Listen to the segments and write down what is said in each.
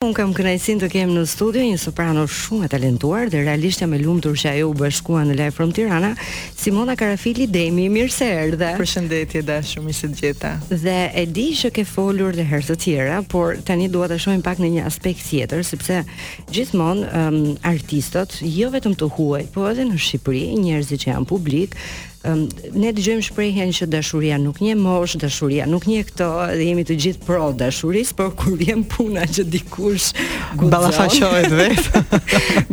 Unë kam kënaqësinë të kem në studio një soprano shumë të talentuar dhe realisht jam e lumtur që ajo u bashkua në Live from Tirana, Simona Karafili Demi, mirë se erdhe. Përshëndetje e dashur, mirë se të gjeta. Dhe e di që ke folur dhe herë të tjera, por tani dua ta shohim pak në një aspekt tjetër, sepse gjithmonë um, artistët, jo vetëm të huaj, po edhe në Shqipëri, njerëzit që janë publik, ne dëgjojmë shprehjen që dashuria nuk njeh moshë, dashuria nuk njeh këto, dhe jemi të gjithë pro dashurisë, por kur vjen puna që dikush ballafaqohet vetë,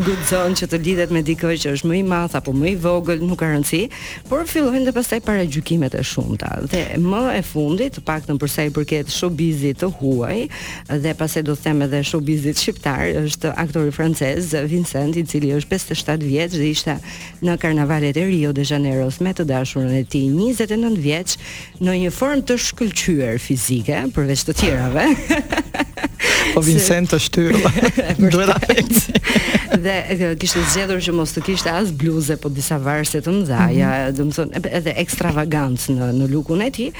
guxon që të lidhet me dikë që është më i madh apo më i vogël, nuk ka rëndësi, por fillojnë dhe pastaj paragjykimet e shumta. Dhe më e fundit, të paktën për sa i përket showbizit të huaj, dhe pastaj do të them edhe showbizit shqiptar, është aktori francez Vincent, i cili është 57 vjeç dhe ishte në karnavalet e Rio de Janeiros me të dashurën e tij njëzet e nëntë vjeç në një formë të shkëlqyer fizike, përveç të tjerave. Po Vincent të shtyllë. Duhet ta them. Dhe kishte zgjedhur që mos të kishte as bluzë, po disa varse të mëdha, mm -hmm. ja, domethënë edhe ekstravagancë në në lukun e tij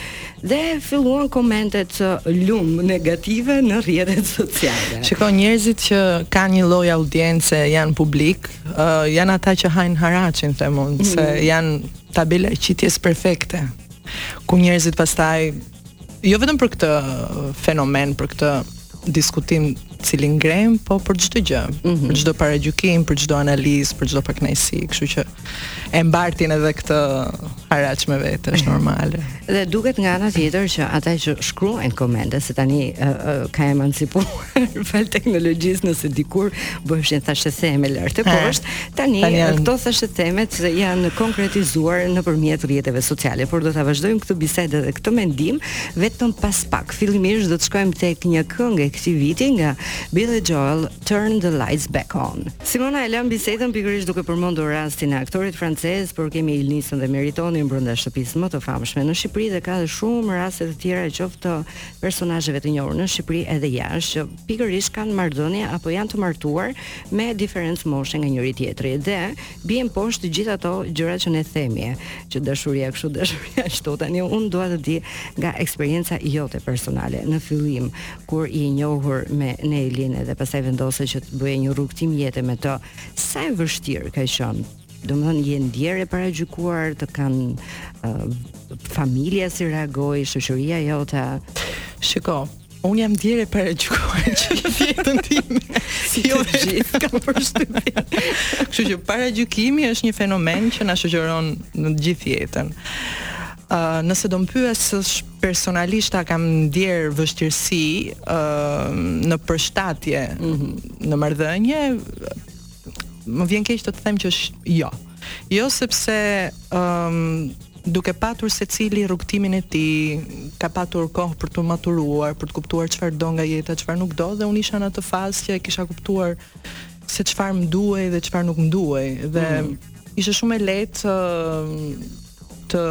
dhe filluan komentet lumë negative në rrjetet sociale. Shiko, njerëzit që kanë një lloj audience janë publik, Uh, janë ata që hajnë haraçin, them unë, se mhm. janë tabela e qitjes perfekte. Ku njerëzit pastaj jo vetëm për këtë fenomen, për këtë diskutim të cilin ngremë, po për çdo gjë, mm -hmm. për çdo paragjykim, për çdo analizë, për çdo pakënaqësi, kështu që e mbartin edhe këtë haraç me vete, është normale. Dhe duket nga ana tjetër që ata që shkruajnë komente se tani uh, uh, ka emancipuar falë teknologjisë nëse dikur bëheshin thashetheme lart e poshtë, tani, tani janë... këto thashethemet janë konkretizuar nëpërmjet rrjeteve sociale, por do ta vazhdojmë këtë bisedë dhe këtë mendim vetëm pas pak. Fillimisht do të shkojmë tek një këngë e këtij viti nga Billy Joel Turn the Lights Back On. Simona e lamë bisedën pikërisht duke përmendur rastin e aktorit francez, por kemi Ilnisën dhe Meritonin brenda shtëpisë më të famshme në Shqipëri dhe ka edhe shumë raste të tjera qoftë të personazheve të njohur në Shqipëri edhe jashtë që pikërisht kanë marrëdhënie apo janë të martuar me diferencë moshe nga njëri tjetri dhe bien poshtë të gjitha ato gjërat që ne themi që dashuria kështu dashuria ashtu tani unë dua të di nga eksperienca jote personale në fillim kur je njohur me Nelin edhe pastaj vendose që të bëje një rrugëtim jete me të, sa e vështirë ka qenë? Domethënë, je ndjerë e paragjykuar të kanë uh, familja si reagoi, shoqëria jote? Shiko, Unë jam ndjerë e paragjykuar që në jetën time Si ne të gjithë kam përshtypjen Kështu që paragjykimi është një fenomen që na shoqëron në gjithë jetën uh, Nëse do më pyes personalisht a kam ndier vështirësi ë në përshtatje mhm. në marrëdhënie më vjen keq të të them që është jo. Jo sepse ë duke patur secili rrugëtimin e tij, ka patur kohë për t'u maturuar, për të kuptuar çfarë do nga jeta, çfarë nuk do, dhe unë isha në atë fazë që e kisha kuptuar se çfarë më duhej dhe çfarë nuk më duhej. Dhe mm. ishte shumë e lehtë të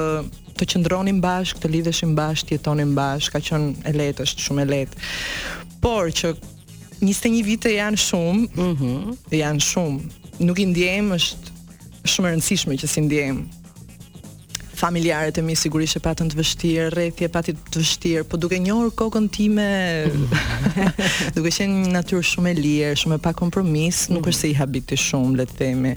të qëndronim bashkë, të lidheshim bashkë, të jetonim bashkë, ka qenë e lehtë, është shumë e lehtë. Por që 21 vite janë shumë, ëh, mm -hmm. janë shumë. Nuk i ndjejmë, është shumë e rëndësishme që s'i ndjejmë. Familjarët e mi sigurisht e patën të vështirë, rrethi e pati të vështirë, po duke njohur kokën time, duke qenë një natyrë shumë e lirë, shumë e pakompromis, nuk mhm. është se i habiti shumë, le të themi.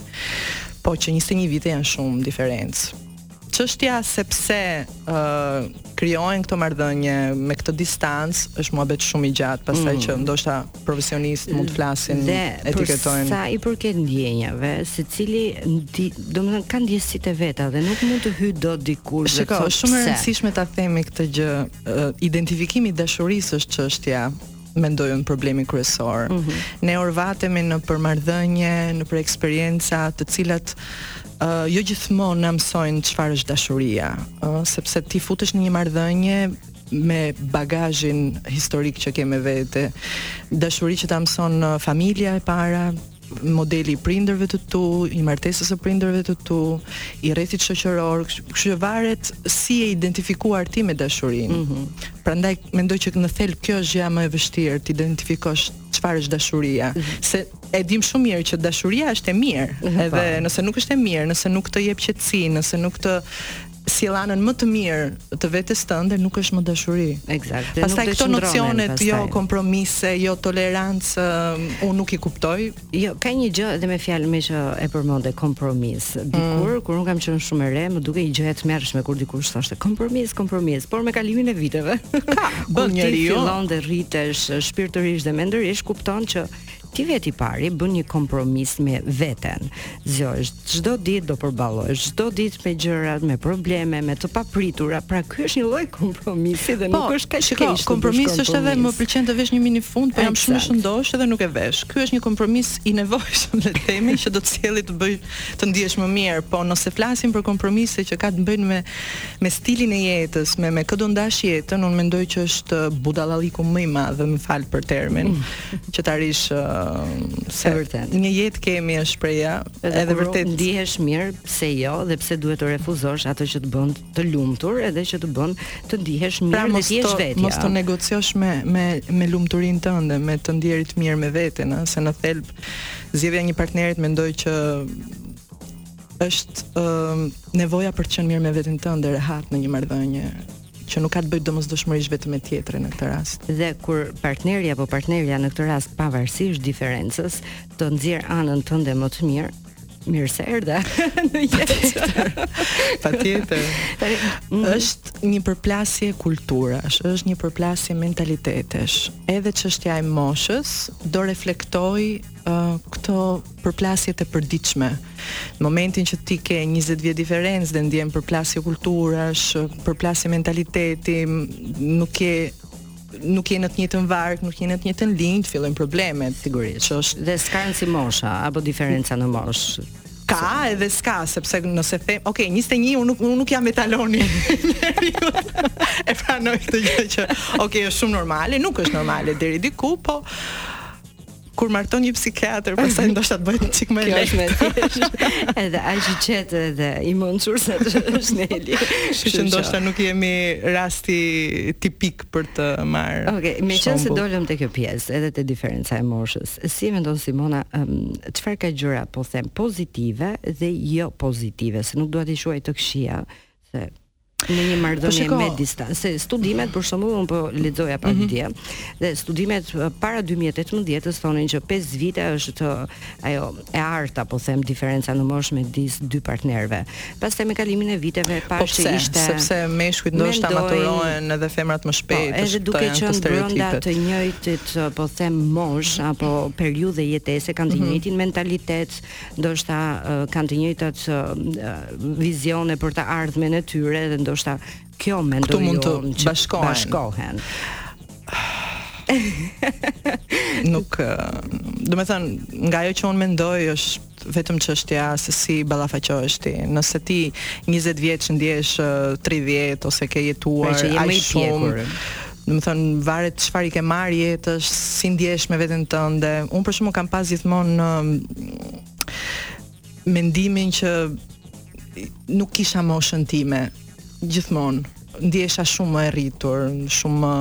Po që njëzet e një vite janë shumë diferencë. Çështja se pse ë uh, krijohen këto marrëdhënie me këtë distancë është muhabet shumë i gjatë, pastaj mm. që ndoshta profesionistë mund të flasin dhe etiketojnë. Sa i përket ndjenjave, secili domethënë ka ndjesitë e veta dhe nuk mund të hyjë dot dikush dhe të thotë shumë e rëndësishme ta themi këtë gjë, uh, identifikimi i dashurisë është çështja. mendoj unë problemi kryesor. Mm -hmm. Ne orvatemi nëpër marrëdhënie, nëpër eksperienca të cilat uh, jo gjithmonë na mësojnë çfarë është dashuria, uh, sepse ti futesh në një marrëdhënie me bagazhin historik që ke me vete. Dashuri që ta mëson familja e para, modeli i prindërve të tu, i martesës së prindërve të tu, i rrethit shoqëror, kështu që varet si je identifikuar ti me dashurinë. Mm -hmm. Prandaj mendoj që në thelb kjo është gjëja më e vështirë, të identifikosh çfarë është dashuria, mm -hmm. se e dim shumë mirë që dashuria është e mirë, mm -hmm. edhe po. nëse nuk është e mirë, nëse nuk të jep qetësi, nëse nuk të sjell anën më të mirë të vetes tënde nuk është më dashuri. Eksakt. Dhe pastaj këto nocionet, pastaj. jo kompromise, jo tolerancë, um, unë nuk i kuptoj. Jo, ka një gjë edhe me fjalën meqë e përmende kompromis. Mm. Dikur mm. kur unë kam qenë shumë e re, më dukej gjë e tmerrshme kur dikush thoshte kompromis, kompromis, por me kalimin e viteve. Ka, bën njeriu. Fillon të rritesh shpirtërisht dhe mendërisht, kupton që Ti vetë i pari bën një kompromis me veten. Zgjohesh çdo ditë do përballohesh çdo ditë me gjëra, me probleme, me të papritura. Pra ky është një lloj kompromisi dhe po, nuk është kaq keq. Po, kompromis është edhe më pëlqen të vesh një minifund, po jam shumë e shëndoshë dhe nuk e vesh. Ky është një kompromis i nevojshëm le të themi që do të sjellë të bëjë të ndihesh më mirë, po nëse flasim për kompromise që ka të bëjnë me me stilin e jetës, me me kë do ndash jetën, unë mendoj që është budallalliku më i madh, më fal për termin. Mm. që ta rrish se vërtet. Një jetë kemi është shprehja, edhe, edhe vërtet ndihesh mirë, pse jo dhe pse duhet të refuzosh atë që të bën të lumtur edhe që të bën të ndihesh mirë pra, dhe të jesh vetja. Mos të negociosh me me me lumturinë tënde, me të ndjerit mirë me veten, se në thelb zgjedhja e një partneri mendoj që është uh, nevoja për të qenë mirë me veten tënde, rehat në një marrëdhënie. Që nuk ka të bëjë domosdoshmërisht vetëm me tjetrin në këtë rast. Dhe kur partneri apo partnerja në këtë rast pavarësisht diferencës, të nxjerr anën tënde më të mirë, mirë se erdhe në jetë. Patjetër. Mm. Është një përplasje kulturash, është një përplasje mentalitetesh. Edhe çështja e moshës do reflektojë këto përplasje të përditshme. Në momentin që ti ke 20 vjet diferencë dhe ndjen përplasje kulturash, përplasje mentaliteti, nuk je nuk jeni në të njëjtën varkë, nuk jeni në të njëjtën linjë, fillojnë problemet sigurisht, që është dhe s'ka rëndësi mosha apo diferenca në moshë. Ka edhe s'ka, sepse nëse them, ok, 21, unë nuk, unë nuk jam metaloni. e pranoj këtë gjë që, ok, është shumë normale, nuk është normale, deri diku, po, Kur marton një psikiatër, pastaj ndoshta të bëhet një çik më lehtë. Kjo është më thjesht. Edhe aq i qetë edhe i mençur sa ç'është Neli. Kështu që ndoshta nuk jemi rasti tipik për të marrë. Okej, meqenëse dolëm te kjo pjesë, edhe te diferenca e moshës. Si e mendon Simona, çfarë um, ka gjëra po them pozitive dhe jo pozitive, se nuk dua t'i quaj të këqija, se në një marrëdhënie po me distancë. Se studimet për shembull unë po lexoja pak dje dhe studimet para 2018-s thonin që 5 vite është ajo e arta po them diferenca në moshë midis dy partnerëve. Pastaj me kalimin e viteve po pa po se ishte sepse meshkujt ndoshta maturohen edhe femrat më shpejt. Po, edhe duke qenë brenda të njëjtit po them moshë apo periudhë jetese kanë të njëjtin mentalitet, ndoshta kanë të njëjtat vizione për të ardhmen e tyre dhe ndoshta kjo mendoj unë mund të bashkohen. bashkohen. nuk domethënë, nga ajo që unë mendoj është vetëm çështja se si ballafaqohesh ti. Nëse ti 20 vjeç ndihesh 30 ose ke jetuar pra aq shumë, Domethënë varet çfarë i ke marrë jetës, si ndihesh me veten tënde. Unë për shembull kam pas gjithmonë mendimin që nuk kisha moshën time gjithmonë. Ndihesha shumë më e rritur, shumë më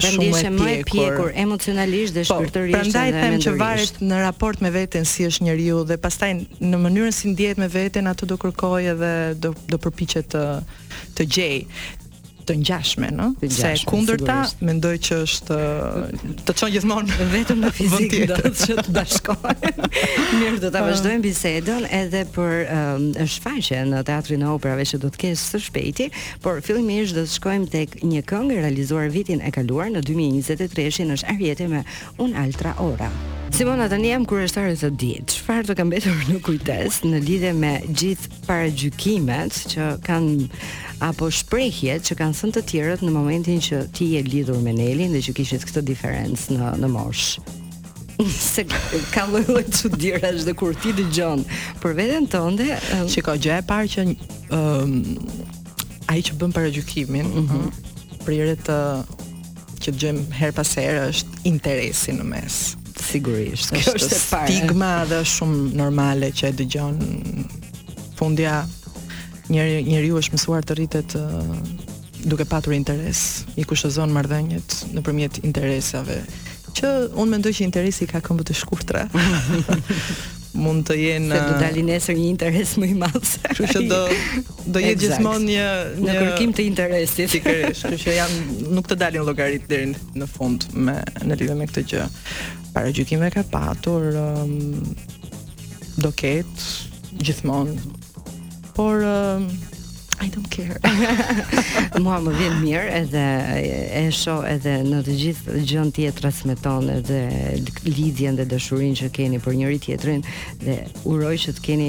shumë më e pjekur emocionalisht dhe po, shpirtërisht. Po, prandaj them që varet në raport me veten si është njeriu dhe pastaj në mënyrën si ndihet me veten, atë do kërkojë edhe do do përpiqet të të gjejë. të ngjashme, no? Të ngjashme. Se e kundërta mendoj që është të çon gjithmonë vetëm në fizikë do të thotë të bashkohen. Mirë, do ta po. vazhdojmë bisedën edhe për um, shfaqjen në Teatrin e Operave që do të kesh së shpejti, por fillimisht do të shkojmë tek një këngë e realizuar vitin e kaluar në 2023-shin është Ariete me Un'altra ora. Simona, tani jam kureshtare të di. Çfarë të ka mbetur në kujtesë në lidhje me gjithë paragjykimet që kanë apo shprehjet që kanë thënë të tjerët në momentin që ti je lidhur me Nelin dhe që kishit këtë diferencë në në moshë. Se ka lloj lloj çudirash dhe kur ti dëgjon për veten tënde, shikoj gjë e parë që ëm um, ai që bën paragjykimin, mm -hmm. prirë të që dëgjojmë herë pas herë është interesi në mes. Sigurisht, kjo është, është stigma dhe është shumë normale që e dëgjon fundja njëri njeriu është mësuar të rritet uh, duke patur interes, i kushtëzon marrëdhëniet nëpërmjet interesave. Që unë mendoj që interesi i ka këmbët e shkurtra. Mund të jenë Se do dali nesër një interes më i madh. Kështu që do do jetë gjithmonë në në kërkim të interesit. Pikërisht, kështu që jam nuk të dalin llogaritë deri në fund me në lidhje me këtë gjë. Paragjykime ka patur um, do ketë gjithmonë. Por um, I don't care. Mua më vjen mirë edhe e shoh edhe në të gjithë gjënë ti e transmeton edhe lidhjen dhe dashurinë që keni për njëri-tjetrin dhe uroj që të keni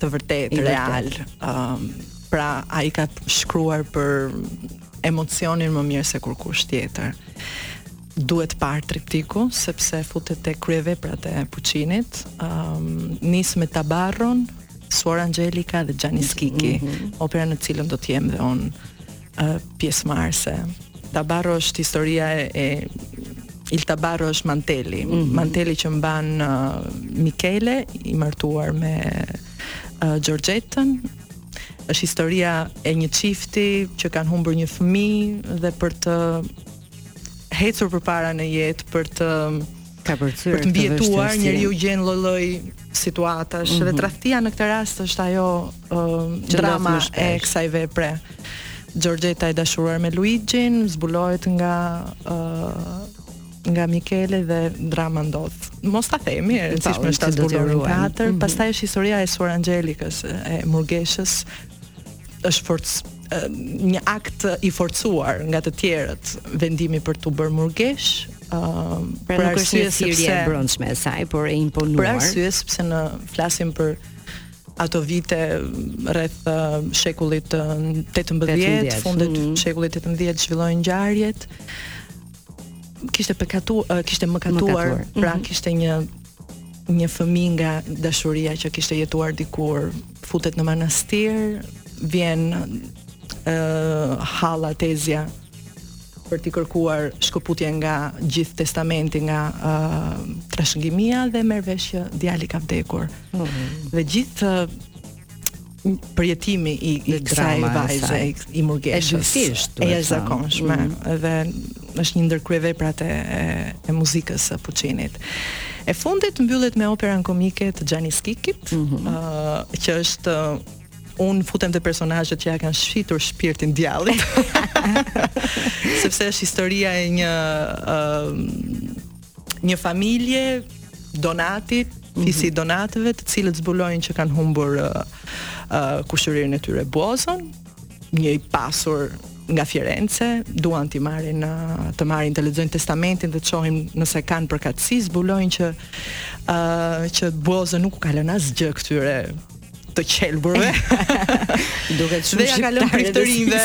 të vërtetë real. Ëm pra ai ka shkruar për emocionin më mirë se kurrkush tjetër. Duhet parë triptiku sepse futet te kryeveprat e Puçinit. Ëm nis me Tabarron, Suor Angelika dhe Xhani Skiki, mm -hmm. opera në cilën do të jem dhe unë pjesëmarrëse. Tabarro është historia e Il Tabarro është manteli, mm -hmm. manteli që mban uh, Michele i martuar me uh, Giorgettën, është historia e një çifti që kanë humbur një fëmijë dhe për të ecur përpara në jetë për të kapërcyer për të mbijetuar njeriu gjen lloj-lloj situatash mm -hmm. dhe mhm. tradhtia në këtë rast është ajo um, drama e kësaj vepre. Giorgetta e dashuruar me Luigjin zbulohet nga uh, nga Mikele dhe drama ndodh. Mos ta themi, e rëndësishme është ta zbulojmë në teatër, mm -hmm. pastaj është historia e Suor Angelikës, e murgeshës është forcë një akt i forcuar nga të tjerët vendimi për t'u bërë murgeshë ë pra nuk është si e brendshme e saj por e imponuar për arsye sepse ne flasim për ato vite rreth shekullit 18, 18 fundit mm. shekullit 18 zhvillohen ngjarjet kishte pekatu kishte mëkatuar, mëkatuar. pra mm -hmm. kishte një një fëmijë nga dashuria që kishte jetuar dikur futet në manastir, vjen ë uh, halla tezja për t'i kërkuar shkëputje nga gjithë testamenti nga uh, trashëgimia dhe merr vesh që djali ka vdekur. Mm -hmm. Dhe gjithë uh, përjetimi i i kësaj vajze i, i murgeshës është e jashtëzakonshme mm -hmm. dhe është një ndër kryeveprat e, e muzikës së Puccinit. E fundit mbyllet me operën komike të Gianni Skikit, mm -hmm. uh, që është uh, unë futem te personazhet që ia kanë shitur shpirtin djallit. Sepse është historia e një uh, një familje Donati, mhm. fisi mm -hmm. i Donatëve të cilët zbulojnë që kanë humbur uh, uh, kushëririn e tyre Buozon, një i pasur nga Firenze, duan t'i marrin në të marrin të lexojnë testamentin dhe të shohin nëse kanë përkatësi, zbulojnë që ë uh, që Buozo nuk u ka lënë asgjë këtyre të qelburve. Duket shumë shqiptare. Dhe ia ka lënë priftërinjve.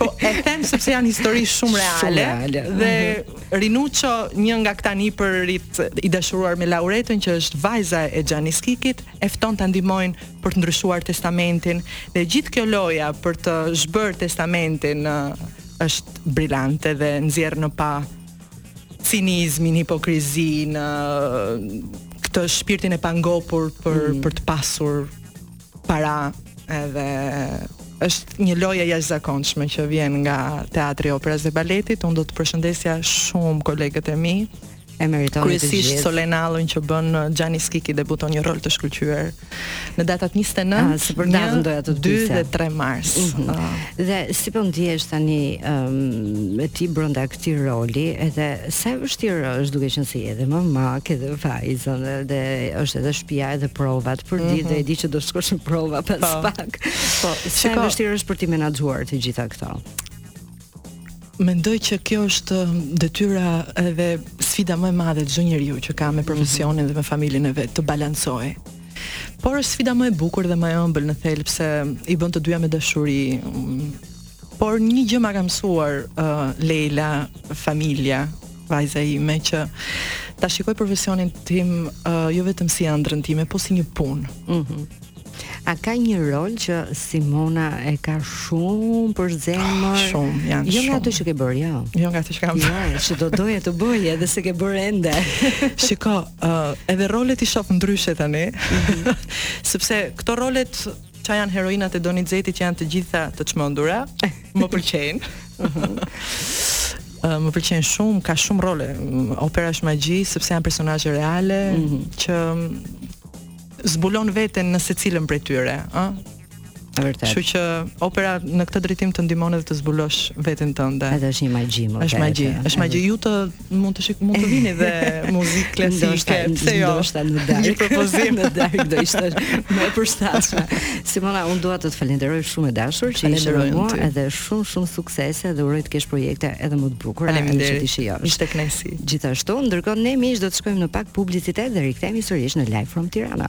Po e them sepse janë histori shumë reale. Shumë reale. Dhe mhm. Rinuço, një nga këta nipërit i dashuruar me Lauretën që është vajza e Xhani Skikit, e fton ta ndihmojë për të ndryshuar testamentin dhe gjithë kjo loja për të zhbërë testamentin është brilante dhe nxjerr në pah cinizmin, hipokrizinë, këtë shpirtin e pangopur për mm. për të pasur para edhe është një lojë e jashtëzakonshme që vjen nga Teatri i Operas dhe Baletit. Unë do të përshëndesja shumë kolegët e mi. E meritoni të gjithë. Kryesisht Solen Allën që bën Gianni Skiki debuton një rol të shkëlqyer. në datat 29, për datën doja të të 2 dhe 3 mars. Mm -hmm. uh. Dhe si po ndihesh tani um, me ti brenda këtij roli, edhe sa e vështirë është duke qenë se je edhe mama, ke edhe vajzën dhe është edhe shtëpia edhe provat përditë mm -hmm. dhe e di që do të shkosh në prova pas pak. Po. pak. Po, sa e vështirë është për t'i menaxhuar të gjitha këto? Mendoj që kjo është detyra edhe sfida më e madhe e çdo njeriu që ka me mhm. profesionin mm -hmm. dhe me familjen e vet të balancojë. Por është sfida më e bukur dhe më e ëmbël në thelb se i bën të dyja me dashuri. Por një gjë ma ka mësuar uh, Lejla, familja, vajza ime që ta shikoj profesionin tim uh, jo vetëm si ëndrrën time, po si një punë. Mhm. Mm A ka një rol që Simona e ka shumë për zemër? Ah, shumë, janë shumë. Jo nga ato që ke bërë, jo. Jo nga ato që kam jo, bërë. Jo, që do doje të bëje edhe s'e ke bërë ende. Shiko, uh, edhe rolet i shoh ndryshe tani. Mm -hmm. Sepse këto rolet që janë heroinat e Donizetit që janë të gjitha të çmendura, më pëlqejnë. Mhm. më pëlqen shumë, ka shumë role. Opera është magji sepse janë personazhe reale mm -hmm. që zbulon veten në secilën prej tyre, ëh. E vërtetë. Kështu që opera në këtë drejtim të ndihmon edhe të zbulosh veten tënde. Edhe është një magji, më vërtet. Është magji, është magji. Ju të mund të shik, mund të vini dhe muzikë klasike, pse jo? Ndoshta në darkë. Një propozim në darkë do ishte më e përshtatshme. Simona, unë dua të të falenderoj shumë e dashur që ishe me mua edhe shumë shumë suksese dhe uroj të kesh projekte edhe më të bukura. Faleminderit. Ishte kënaqësi. Gjithashtu, ndërkohë ne miq do të shkojmë në pak publicitet dhe rikthehemi sërish në Live from Tirana.